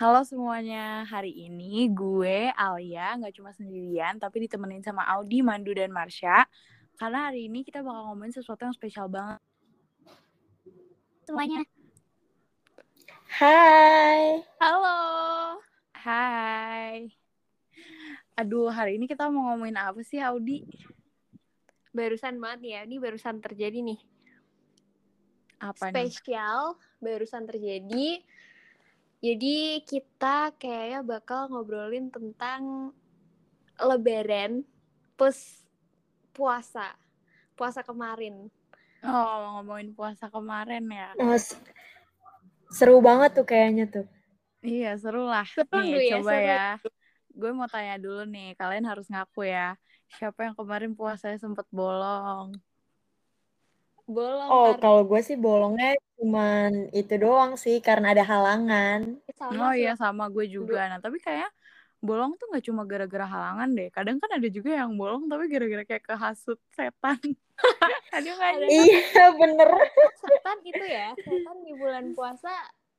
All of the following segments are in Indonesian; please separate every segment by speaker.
Speaker 1: Halo semuanya, hari ini gue Alia nggak cuma sendirian tapi ditemenin sama Audi, Mandu, dan Marsha. Karena hari ini kita bakal ngomongin sesuatu yang spesial banget.
Speaker 2: semuanya.
Speaker 3: Hai.
Speaker 2: Halo.
Speaker 1: Hai. Aduh, hari ini kita mau ngomongin apa sih Audi?
Speaker 2: Barusan banget ya, ini barusan terjadi nih.
Speaker 1: Apa nih?
Speaker 2: Spesial, barusan terjadi. Jadi kita kayaknya bakal ngobrolin tentang lebaran plus puasa. Puasa kemarin.
Speaker 1: Oh, ngomongin puasa kemarin ya.
Speaker 3: Oh, seru banget tuh kayaknya tuh.
Speaker 1: Iya, seru lah.
Speaker 2: Seru
Speaker 1: nih,
Speaker 2: ya,
Speaker 1: coba
Speaker 2: seru.
Speaker 1: ya. Gue mau tanya dulu nih, kalian harus ngaku ya. Siapa yang kemarin puasanya sempet bolong?
Speaker 2: Bolong
Speaker 3: Oh,
Speaker 2: karena
Speaker 3: kalau gue sih bolongnya cuman itu doang sih karena ada halangan.
Speaker 2: sama
Speaker 1: Oh iya sama gue juga. Nah tapi kayak bolong tuh nggak cuma gara-gara halangan deh. Kadang kan ada juga yang bolong tapi gara-gara kayak kehasut setan. ada nggak
Speaker 2: Ada?
Speaker 3: Iya, bener.
Speaker 2: setan itu ya, setan di bulan puasa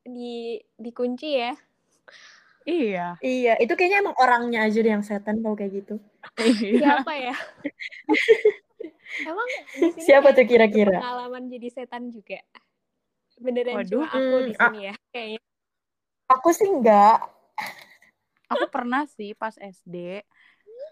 Speaker 2: di dikunci ya.
Speaker 1: Iya.
Speaker 3: Iya, itu kayaknya emang orangnya aja deh yang setan kalau kayak gitu.
Speaker 1: Iya.
Speaker 2: Siapa ya? Emang di sini
Speaker 3: Siapa tuh kira-kira?
Speaker 2: pengalaman jadi setan juga? Beneran
Speaker 1: Waduh.
Speaker 2: cuma aku di sini ya kayaknya.
Speaker 3: Aku sih enggak.
Speaker 1: Aku pernah sih pas SD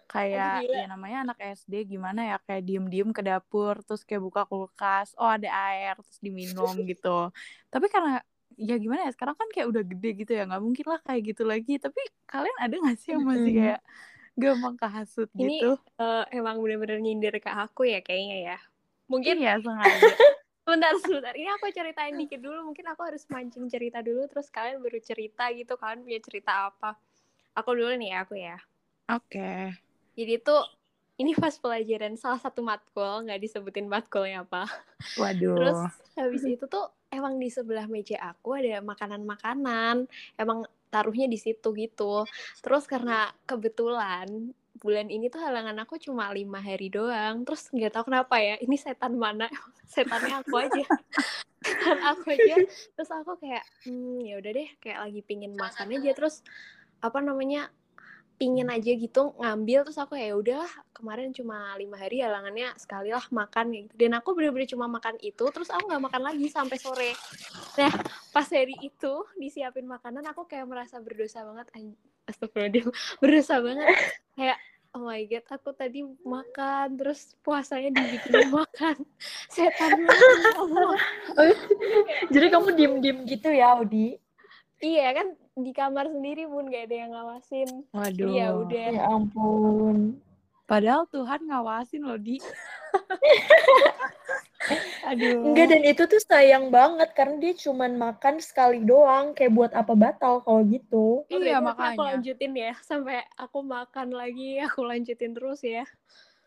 Speaker 1: kayak
Speaker 2: gila.
Speaker 1: ya namanya anak SD gimana ya kayak diem-diem ke dapur terus kayak buka kulkas oh ada air terus diminum gitu tapi karena ya gimana ya sekarang kan kayak udah gede gitu ya nggak mungkin lah kayak gitu lagi tapi kalian ada nggak sih yang masih kayak gampang kehasut
Speaker 2: Ini
Speaker 1: gitu
Speaker 2: eh, emang bener-bener nyindir ke aku ya kayaknya ya. Mungkin
Speaker 1: iya sengaja
Speaker 2: sebentar sebentar. Ini aku ceritain dikit dulu. Mungkin aku harus mancing cerita dulu terus kalian baru cerita gitu. Kalian punya cerita apa? Aku dulu nih ya, aku ya.
Speaker 1: oke
Speaker 2: Jadi tuh ini pas pelajaran salah satu matkul, nggak disebutin matkulnya apa.
Speaker 1: waduh
Speaker 2: Terus habis itu tuh emang di sebelah meja aku ada makanan-makanan. Emang taruhnya di situ gitu. Terus karena kebetulan bulan ini tuh halangan aku cuma lima hari doang. Terus nggak tahu kenapa ya, ini setan mana? Setannya aku aja. Setan aku aja. Terus aku kayak, hmm, ya udah deh, kayak lagi pingin makan aja. Terus apa namanya? Pingin aja gitu ngambil terus aku ya udahlah kemarin cuma lima hari halangannya sekali lah makan gitu dan aku bener-bener cuma makan itu terus aku nggak makan lagi sampai sore nah pas hari itu disiapin makanan aku kayak merasa berdosa banget An- Astagfirullahaladzim berdosa banget kayak oh my god aku tadi makan terus puasanya dibikin makan setan Allah.
Speaker 3: Jadi kamu diem-diem gitu ya, Audi?
Speaker 2: iya kan di kamar sendiri pun gak ada yang ngawasin
Speaker 1: waduh
Speaker 2: ya udah
Speaker 3: Ya ampun.
Speaker 1: padahal Tuhan ngawasin loh di aduh
Speaker 3: Enggak, dan itu tuh sayang banget karena dia cuman makan sekali doang. Kayak buat apa batal kalau gitu.
Speaker 2: Oh,
Speaker 1: iya
Speaker 2: Aku
Speaker 1: makanya
Speaker 2: lanjutin ya sampai aku makan lagi, aku lanjutin terus ya.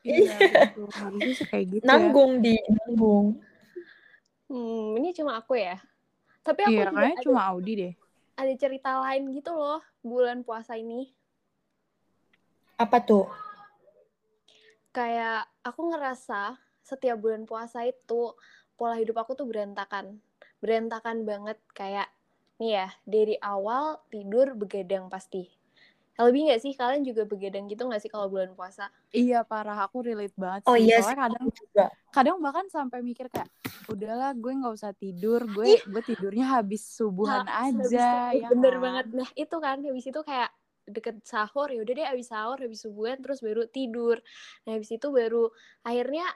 Speaker 1: iya betul. harusnya sih kayak gitu ya
Speaker 3: Nanggung di, nanggung.
Speaker 2: Hmm, ini cuma aku ya. Tapi aku
Speaker 1: iya
Speaker 2: juga
Speaker 1: kayaknya cuma Audi deh
Speaker 2: ada cerita lain gitu loh bulan puasa ini.
Speaker 3: Apa tuh?
Speaker 2: Kayak aku ngerasa setiap bulan puasa itu pola hidup aku tuh berantakan. Berantakan banget kayak nih ya, dari awal tidur begadang pasti. Lebih nggak sih kalian juga begadang gitu nggak sih kalau bulan puasa?
Speaker 1: Iya parah. Aku relate banget
Speaker 3: Oh
Speaker 1: sih.
Speaker 3: iya
Speaker 1: Soalnya
Speaker 3: sih,
Speaker 1: kadang
Speaker 3: juga.
Speaker 1: kadang bahkan sampai mikir kayak udahlah gue nggak usah tidur. Gue gue tidurnya habis subuhan
Speaker 2: Nah, habis
Speaker 1: aja
Speaker 2: itu,
Speaker 1: ya
Speaker 2: bener
Speaker 1: kan?
Speaker 2: banget. Nah itu kan habis itu kayak deket sahur ya udah deh habis sahur habis subuhan terus baru tidur. Nah habis itu baru akhirnya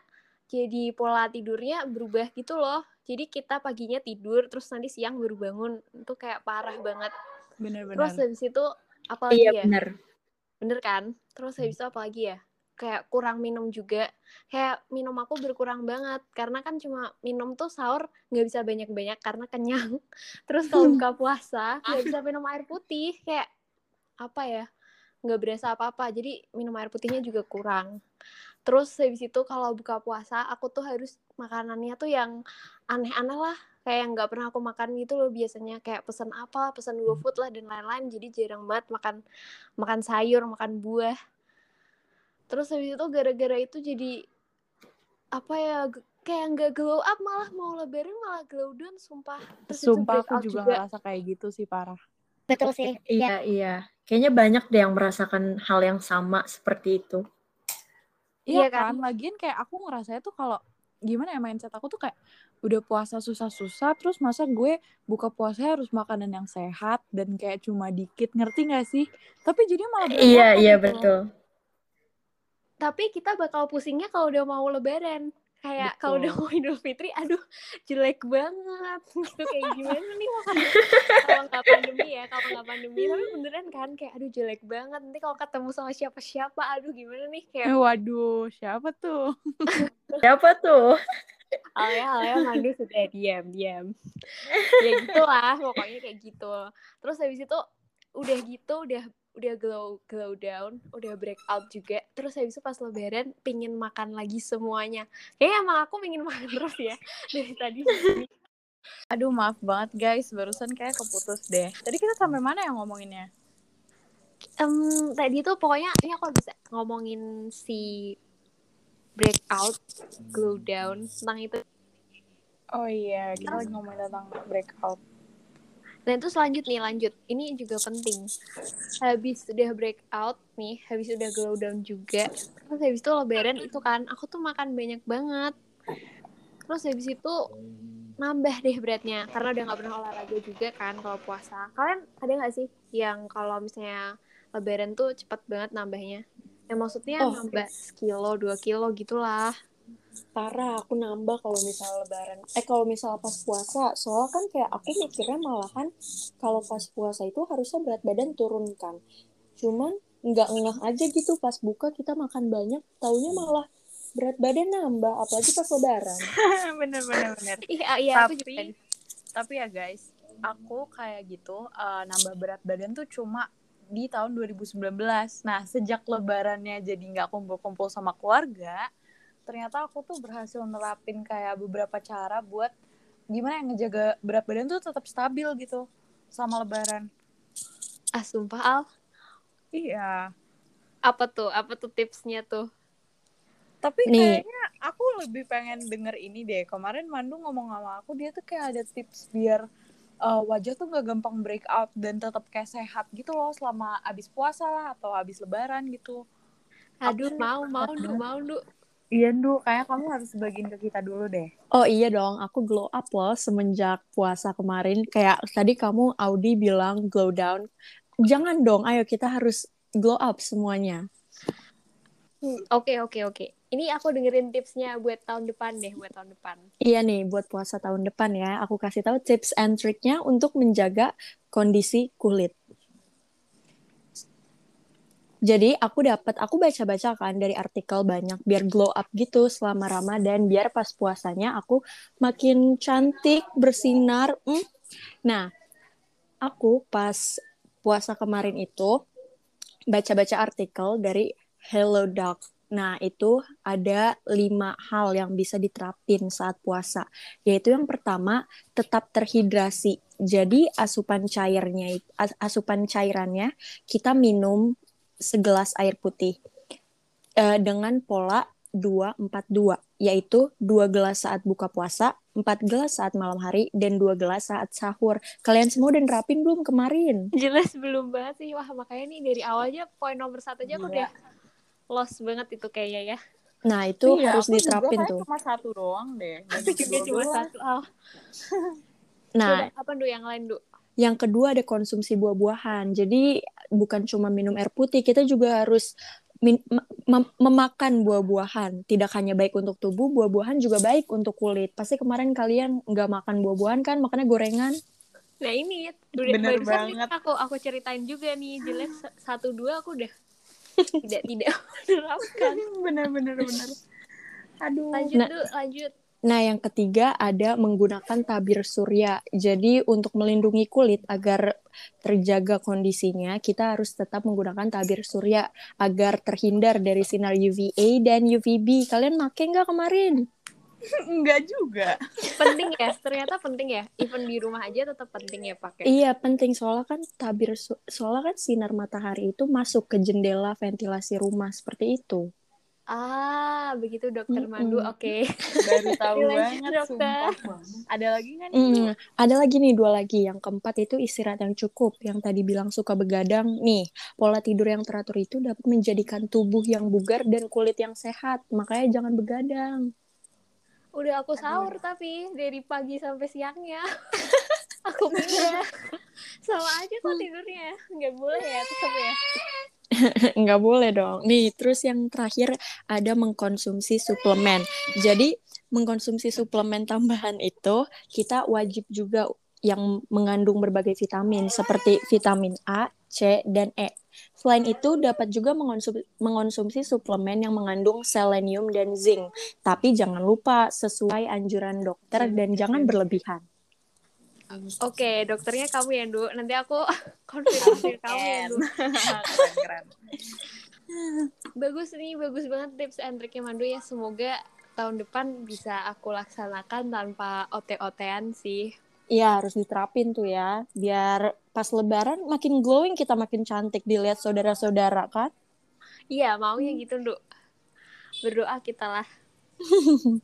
Speaker 2: jadi pola tidurnya berubah gitu loh. Jadi kita paginya tidur terus nanti siang baru bangun. Itu kayak parah banget.
Speaker 1: Bener-bener
Speaker 2: terus habis itu apalagi
Speaker 3: Iya
Speaker 2: ya?
Speaker 3: bener.
Speaker 2: bener kan? Terus habis itu apalagi ya? Kayak kurang minum juga. Kayak minum aku berkurang banget. Karena kan cuma minum tuh sahur nggak bisa banyak-banyak karena kenyang. Terus kalau buka puasa nggak bisa minum air putih. Kayak apa ya? Nggak berasa apa-apa. Jadi minum air putihnya juga kurang. Terus habis itu kalau buka puasa aku tuh harus makanannya tuh yang aneh-aneh lah kayak yang nggak pernah aku makan gitu loh biasanya. Kayak pesen apa pesen GoFood lah dan lain-lain. Jadi jarang banget makan makan sayur makan buah. Terus habis itu gara-gara itu jadi apa ya kayak nggak glow up malah mau lebaran malah glow down sumpah. Terus
Speaker 1: sumpah aku
Speaker 2: breakout
Speaker 1: juga, ngerasa kayak gitu sih parah.
Speaker 4: Betul sih.
Speaker 3: Iya, iya. Kayaknya banyak deh yang merasakan hal yang sama seperti itu.
Speaker 1: Iya
Speaker 2: Iya kan?
Speaker 1: kan, lagian kayak aku ngerasanya tuh kalau gimana ya mindset aku tuh kayak udah puasa susah-susah terus masa gue buka puasa harus makanan yang sehat dan kayak cuma dikit ngerti gak sih? Tapi jadi malah
Speaker 3: Iya, iya
Speaker 1: gitu.
Speaker 3: betul.
Speaker 2: Tapi kita bakal pusingnya kalau udah mau lebaran. Kayak kalau udah mau Idul Fitri, aduh jelek banget. Gitu kayak gimana nih makan kalau nggak pandemi ya, kalau nggak pandemi. Tapi beneran kan kayak aduh jelek banget. Nanti kalau ketemu sama siapa-siapa, aduh gimana nih kayak
Speaker 1: Eh, waduh, siapa tuh?
Speaker 3: Siapa tuh?
Speaker 2: Alea, Alea mandu sudah diam, diam. ya gitulah, pokoknya kayak gitu. Terus habis itu udah gitu, udah udah glow glow down, udah breakout juga. Terus habis itu pas lebaran pingin makan lagi semuanya. Kayaknya emang aku pingin makan terus ya dari tadi.
Speaker 1: Aduh, maaf banget guys, barusan kayak keputus deh. Tadi kita sampai mana ya ngomonginnya?
Speaker 2: Em, tadi tuh pokoknya ini aku bisa ngomongin si breakout, glow down tentang itu.
Speaker 1: Oh iya, kita lagi ngomongin tentang breakout.
Speaker 2: Dan itu selanjut nih, lanjut. Ini juga penting. Habis udah breakout nih, habis udah glow down juga. Terus habis itu lebaran itu kan, aku tuh makan banyak banget. Terus habis itu nambah deh beratnya. Karena udah gak pernah olahraga juga kan kalau puasa. Kalian ada gak sih yang kalau misalnya lebaran tuh cepet banget nambahnya? Ya maksudnya
Speaker 4: Oh,
Speaker 2: nambah sekilo, dua kilo gitulah.
Speaker 4: parah aku nambah kalau misal lebaran eh kalau misal pas puasa soalnya kan kayak aku mikirnya malahan kalau pas puasa itu harusnya berat badan turun kan cuman nggak ngeh aja gitu pas buka kita makan banyak taunya malah berat badan nambah apalagi pas lebaran
Speaker 1: bener, bener, bener.
Speaker 2: Iya, iya juga.
Speaker 1: tapi, tapi ya guys, aku kayak gitu, eh, nambah berat badan tuh cuma di tahun 2019. Nah, sejak lebarannya jadi nggak kumpul-kumpul sama keluarga, ternyata aku tuh berhasil nerapin kayak beberapa cara buat gimana yang ngejaga berat badan tuh tetap stabil gitu sama lebaran.
Speaker 2: Ah, sumpah Al.
Speaker 1: Iya.
Speaker 2: Apa tuh? Apa tuh tipsnya tuh?
Speaker 1: Tapi
Speaker 4: Nih.
Speaker 1: kayaknya aku lebih pengen denger ini deh. Kemarin Mandu ngomong sama aku, dia tuh kayak ada tips biar uh, wajah tuh gak gampang break out dan tetap kayak sehat gitu loh selama abis puasa lah atau abis lebaran gitu.
Speaker 2: Aduh,
Speaker 1: Aku-
Speaker 2: mau, mau, Du, mau, Du.
Speaker 1: Iya, Ndu. Kayak kamu harus bagiin ke kita dulu deh.
Speaker 4: oh iya dong aku glow up loh semenjak puasa kemarin kayak tadi kamu Audi bilang glow down jangan dong ayo kita harus glow up semuanya
Speaker 2: Hmm, Oke, oke, oke. Ini aku dengerin tipsnya buat tahun depan deh, buat tahun depan.
Speaker 4: Iya nih, buat puasa tahun depan ya, aku kasih tahu tips and triknya untuk menjaga kondisi kulit. Jadi aku dapat, aku baca-baca kan dari artikel banyak biar glow up gitu selama Ramadan, biar pas puasanya aku makin cantik, bersinar. Hmm. Nah, aku pas puasa kemarin itu baca-baca artikel dari Hello Doc. Nah, itu ada lima hal yang bisa diterapin saat puasa. Yaitu yang pertama, tetap terhidrasi. Jadi asupan cairnya, as- asupan cairannya kita minum segelas air putih Eh, dengan pola 2-4-2, yaitu dua gelas saat buka puasa, empat gelas saat malam hari, dan dua gelas saat sahur. Kalian semua udah nerapin belum kemarin?
Speaker 2: Jelas belum banget sih. Wah, makanya nih dari awalnya poin nomor satu aja aku
Speaker 1: Gila.
Speaker 2: udah lost banget itu kayaknya ya.
Speaker 4: Nah, itu
Speaker 1: Iya,
Speaker 4: harus diterapin tuh.
Speaker 1: cuma satu doang deh.
Speaker 2: Aku juga cuma satu. Al.
Speaker 4: Nah,
Speaker 2: Coba, apa, Du, yang lain, Du?
Speaker 4: Yang kedua ada konsumsi buah-buahan. Jadi bukan cuma minum air putih, kita juga harus min- mem- mem- memakan buah-buahan. Tidak hanya baik untuk tubuh, buah-buahan juga baik untuk kulit. Pasti kemarin kalian nggak makan buah-buahan kan, makannya gorengan.
Speaker 2: Nah, ini
Speaker 1: Bener
Speaker 2: barusan
Speaker 1: banget.
Speaker 2: aku aku ceritain juga nih. Jelas satu dua aku udah tidak tidak menerapkan.
Speaker 1: bener, bener, bener. Aduh.
Speaker 2: Lanjut,
Speaker 4: Nah.
Speaker 2: Du, lanjut.
Speaker 4: Nah, yang ketiga ada menggunakan tabir surya. Jadi untuk melindungi kulit agar terjaga kondisinya, kita harus tetap menggunakan tabir surya agar terhindar dari sinar UVA dan UVB. Kalian make nggak kemarin?
Speaker 1: Enggak juga.
Speaker 2: Penting ya, ternyata penting ya. Even di rumah aja tetap penting ya pakai.
Speaker 4: Iya penting soalnya kan tabir soalnya kan sinar matahari itu masuk ke jendela ventilasi rumah seperti itu.
Speaker 2: Ah, begitu dokter
Speaker 4: Mm-mm.
Speaker 2: Mandu. Oke.
Speaker 1: Baru tahu banget,
Speaker 2: dokter.
Speaker 1: sumpah. Ada lagi nggak nih?
Speaker 4: Mm, ada lagi nih dua lagi. Yang keempat itu istirahat yang cukup. Yang tadi bilang suka begadang. Nih, pola tidur yang teratur itu dapat menjadikan tubuh yang bugar dan kulit yang sehat. Makanya jangan begadang.
Speaker 2: Udah aku sahur tapi dari pagi sampai siangnya. aku pikir sama aja kok tidurnya. Nggak boleh ya tetap ya.
Speaker 4: Nggak boleh dong. Nih, terus yang terakhir ada mengkonsumsi suplemen. Jadi, mengkonsumsi suplemen tambahan itu kita wajib juga yang mengandung berbagai vitamin seperti vitamin A, C, dan E. Selain itu, dapat juga mengonsum- mengonsumsi suplemen yang mengandung selenium dan zinc. Tapi jangan lupa sesuai anjuran dokter dan jangan berlebihan.
Speaker 2: Oke, dokternya kamu ya, Du. Nanti aku konfirmasi kamu ya, Du.
Speaker 1: keren, keren.
Speaker 2: Bagus nih, bagus banget tips and triknya Mandu ya. Semoga tahun depan bisa aku laksanakan tanpa ote-otean sih.
Speaker 4: Iya, harus diterapin tuh ya. Biar pas lebaran makin glowing, kita makin cantik dilihat saudara-saudara kan?
Speaker 2: Iya, maunya gitu, Du. Berdoa kita lah.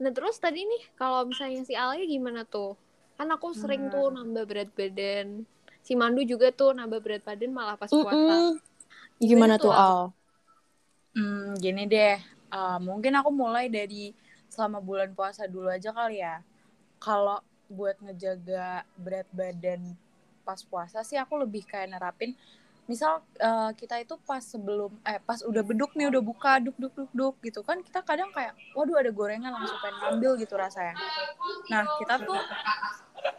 Speaker 2: nah, terus tadi nih, kalau misalnya si Alia gimana tuh? Kan aku sering tuh nambah berat badan. Si Mandu juga tuh nambah berat badan malah pas puasa.
Speaker 4: Mm-mm.
Speaker 2: Gimana
Speaker 4: Gimana
Speaker 2: tuh, Al?
Speaker 4: Al?
Speaker 1: Hmm, gini deh. Eh, mungkin aku mulai dari selama bulan puasa dulu aja kali ya. Kalau buat ngejaga berat badan pas puasa sih aku lebih kayak nerapin. Misal eh, kita itu pas sebelum eh pas udah beduk nih udah buka duk duk duk duk gitu kan kita kadang kayak waduh ada gorengan langsung pengen ngambil gitu rasanya. Nah kita tuh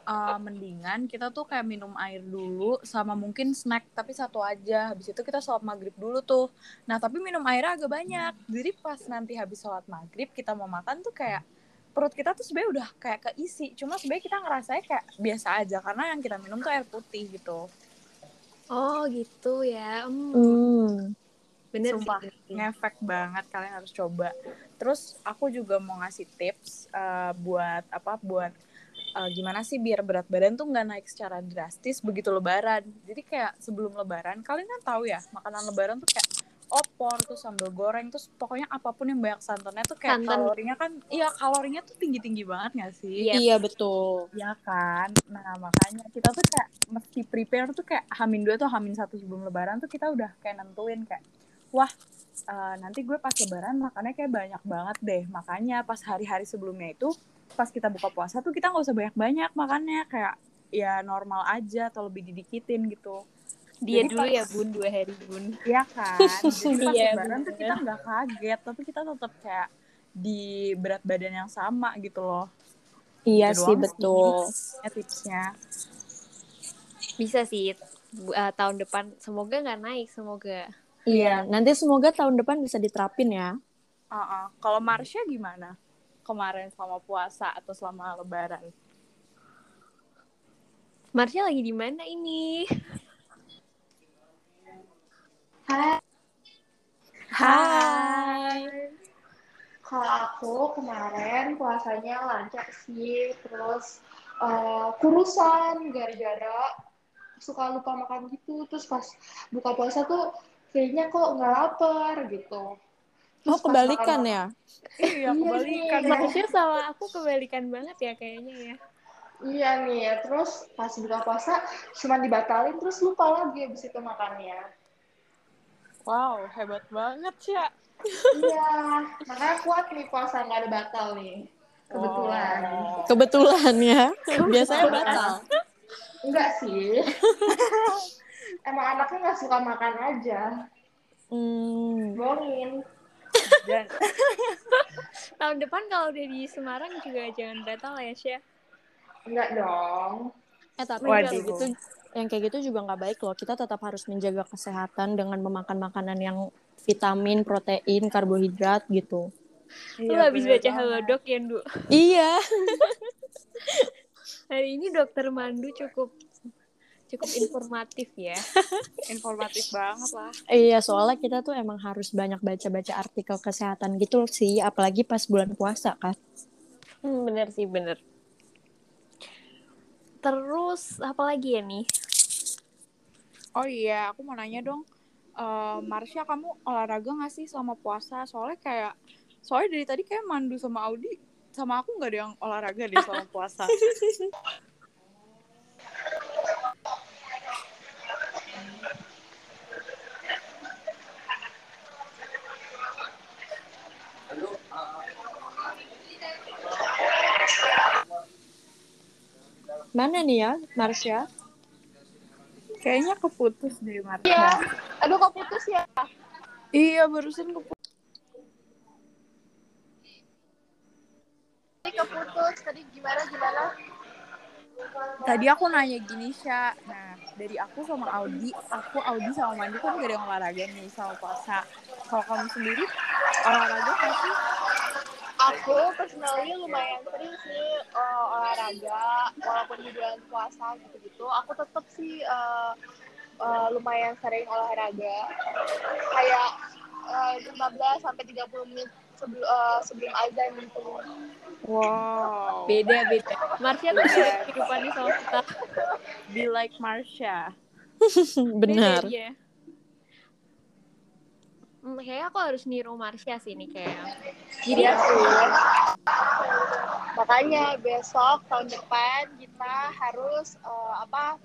Speaker 1: eh, mendingan kita tuh kayak minum air dulu sama mungkin snack tapi satu aja. Habis itu kita sholat maghrib dulu tuh. Nah tapi minum airnya agak banyak. Jadi pas nanti habis sholat maghrib kita mau makan tuh kayak perut kita tuh sebenarnya udah kayak keisi cuma sebenarnya kita ngerasanya kayak biasa aja karena yang kita minum tuh air putih gitu
Speaker 2: Oh, gitu ya. Hmm,
Speaker 4: Hmm.
Speaker 2: bener
Speaker 1: Sumpah,
Speaker 2: sih.
Speaker 1: ngefek banget kalian harus coba terus aku juga mau ngasih tips eh, buat apa buat eh, gimana sih biar berat badan tuh nggak naik secara drastis begitu lebaran jadi kayak sebelum lebaran kalian kan tahu ya makanan lebaran tuh kayak opor tuh sambal goreng terus pokoknya apa pun yang banyak santannya tuh kayak
Speaker 2: Santan.
Speaker 1: kalorinya kan iya kalorinya tuh tinggi tinggi banget gak sih
Speaker 2: Iya.
Speaker 4: Iya, betul.
Speaker 1: Ya kan, nah makanya kita tuh kayak mesti prepare tuh kayak hamin dua atau hamin satu sebelum lebaran tuh kita udah kayak nentuin kayak, wah eh, nanti gue pas lebaran makannya kayak banyak banget deh. Makanya pas hari-hari sebelumnya itu, pas kita buka puasa tuh kita nggak usah banyak-banyak makannya kayak ya normal aja atau lebih didikitin gitu.
Speaker 2: Dia
Speaker 1: Jadi
Speaker 2: dulu
Speaker 1: pas-
Speaker 2: ya, Bun, dua hari, Bun.
Speaker 1: Iya kan, jadi pas
Speaker 2: Iya,
Speaker 1: lebaran tuh kita nggak kaget, tapi kita tetap kayak di berat badan yang sama gitu loh.
Speaker 4: Iya
Speaker 1: Gitu
Speaker 4: sih, betul.
Speaker 1: Ya tipsnya.
Speaker 2: Bisa sih eh, tahun depan. Semoga nggak naik, semoga.
Speaker 4: Iya, nanti semoga tahun depan bisa diterapin ya.
Speaker 1: Uh-uh. Kalau Marsha gimana? Kemarin selama puasa atau selama lebaran?
Speaker 2: Marsha lagi di mana ini?
Speaker 3: Hai. Kalau aku kemarin puasanya lancar sih, terus eh, kurusan gara-gara suka lupa makan gitu, terus pas buka puasa tuh kayaknya kok nggak lapar gitu.
Speaker 4: Oh,
Speaker 3: Terus pas
Speaker 4: kebalikan
Speaker 3: makan-
Speaker 4: ya?
Speaker 1: Iya, kebalikan.
Speaker 3: nih.
Speaker 2: Marsha sama aku kebalikan banget ya kayaknya ya.
Speaker 3: Iya nih, ya. terus pas buka puasa cuma dibatalin, terus lupa lagi habis itu makannya.
Speaker 1: Wow, hebat banget sih ya.
Speaker 3: Iya, makanya kuat nih puasa nggak ada batal nih. Kebetulan.
Speaker 1: Oh.
Speaker 4: Kebetulan ya. Biasanya batal.
Speaker 3: Enggak sih. Emang anaknya nggak suka makan aja.
Speaker 4: Hmm.
Speaker 3: Bohongin.
Speaker 1: Dan
Speaker 2: Tahun depan kalau udah di Semarang juga jangan batal ya, Syah.
Speaker 3: Enggak dong.
Speaker 4: Eh tapi kayak gitu yang kayak gitu juga nggak baik loh. Kita tetap harus menjaga kesehatan dengan memakan makanan yang vitamin, protein, karbohidrat gitu.
Speaker 2: Lu
Speaker 1: Iya,
Speaker 2: habis baca. Halodoc ya, Du?
Speaker 4: Iya.
Speaker 2: Hari ini dokter Mandu cukup cukup informatif ya.
Speaker 1: informatif banget lah.
Speaker 4: Iya, soalnya kita tuh emang harus banyak baca-baca artikel kesehatan gitu sih, apalagi pas bulan puasa kan.
Speaker 2: Hmm, bener sih, bener. Terus apa lagi ya nih?
Speaker 1: Oh iya, aku mau nanya dong. eh Marsha kamu olahraga gak sih selama puasa? Soalnya kayak soalnya dari tadi kayak Mandu sama Audi sama aku nggak ada yang olahraga deh selama puasa.
Speaker 4: Mana nih ya, Marsha?
Speaker 1: Kayaknya keputus deh Marsha.
Speaker 3: Iya. Aduh kok putus ya?
Speaker 1: Iya barusan keputus.
Speaker 3: Tadi keputus. Tadi gimana gimana?
Speaker 1: Tadi aku nanya gini Sya, nah dari aku sama Audi, aku Audi sama Mandu kan gak ada yang olahraga nih sama puasa. Kalau kamu sendiri olahraga sih?
Speaker 3: Aku personally lumayan sering sih uh, olahraga walaupun di bulan puasa gitu-gitu. Aku tetap sih uh, uh, lumayan sering olahraga. Kayak uh, 15 sampai 30 menit sebelum uh, sebelum azan gitu.
Speaker 1: Wow.
Speaker 2: Beda beda. Marsha tuh beda kehidupannya sama kita.
Speaker 1: Be like Marsha.
Speaker 4: Benar.
Speaker 2: Beda. Hmm, kayaknya aku harus niru Marsha sih nih kayak. Jadi
Speaker 3: Iya sih. Makanya besok tahun depan kita harus uh, apa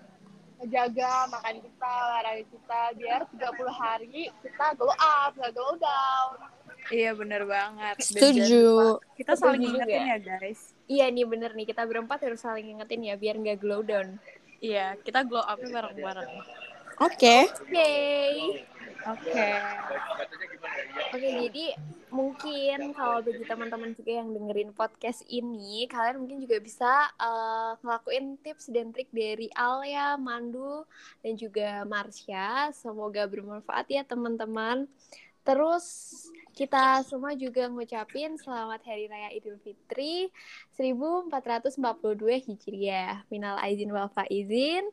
Speaker 3: menjaga makan kita, olahraga kita biar 30 hari kita glow up, nggak glow down.
Speaker 1: Iya bener banget.
Speaker 4: Setuju.
Speaker 1: Kita saling
Speaker 2: Setuju
Speaker 1: ingetin ya guys.
Speaker 2: Iya nih bener nih kita berempat harus saling ingetin ya biar nggak glow down.
Speaker 1: Iya, kita glow up-nya bareng-bareng.
Speaker 4: Oke.
Speaker 2: Oke.
Speaker 1: Oke.
Speaker 2: Oke, jadi mungkin kalau bagi teman-teman juga yang dengerin podcast ini, kalian mungkin juga bisa eh, ngelakuin tips dan trik dari Alia, Mandu, dan juga Marsha. Semoga bermanfaat ya teman-teman. Terus kita semua juga ngucapin selamat Hari Raya Idul Fitri 1442 Hijriah. Minal aizin wal faizin.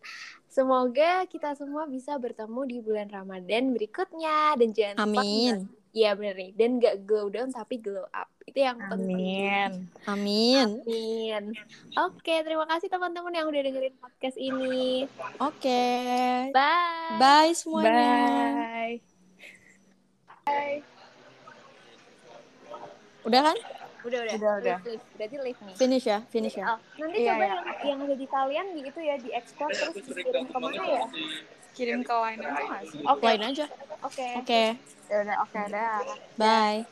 Speaker 2: Semoga kita semua bisa bertemu di bulan Ramadan berikutnya dan jangan lupa
Speaker 4: Amin.
Speaker 2: Iya bener nih. Dan gak glow down tapi glow up. Itu yang penting.
Speaker 1: Amin.
Speaker 4: Amin.
Speaker 2: Amin. Oke, terima kasih teman-teman yang udah dengerin podcast ini.
Speaker 4: Oke.
Speaker 2: Bye.
Speaker 4: Bye semuanya.
Speaker 1: Bye.
Speaker 4: Udah kan?
Speaker 2: Udah, udah.
Speaker 1: Udah, udah.
Speaker 2: Berarti leave nih.
Speaker 4: Finish ya, finish ya.
Speaker 2: Oh, nanti
Speaker 1: Iya,
Speaker 2: coba
Speaker 1: iya.
Speaker 2: yang, yang ada di kalian gitu ya, diekspor terus dikirim ke mana ya?
Speaker 1: Kirim ke line aja nggak sih? Oke.
Speaker 4: Lain aja.
Speaker 2: Oke.
Speaker 4: Oke.
Speaker 1: Ya udah, oke dah.
Speaker 4: Bye.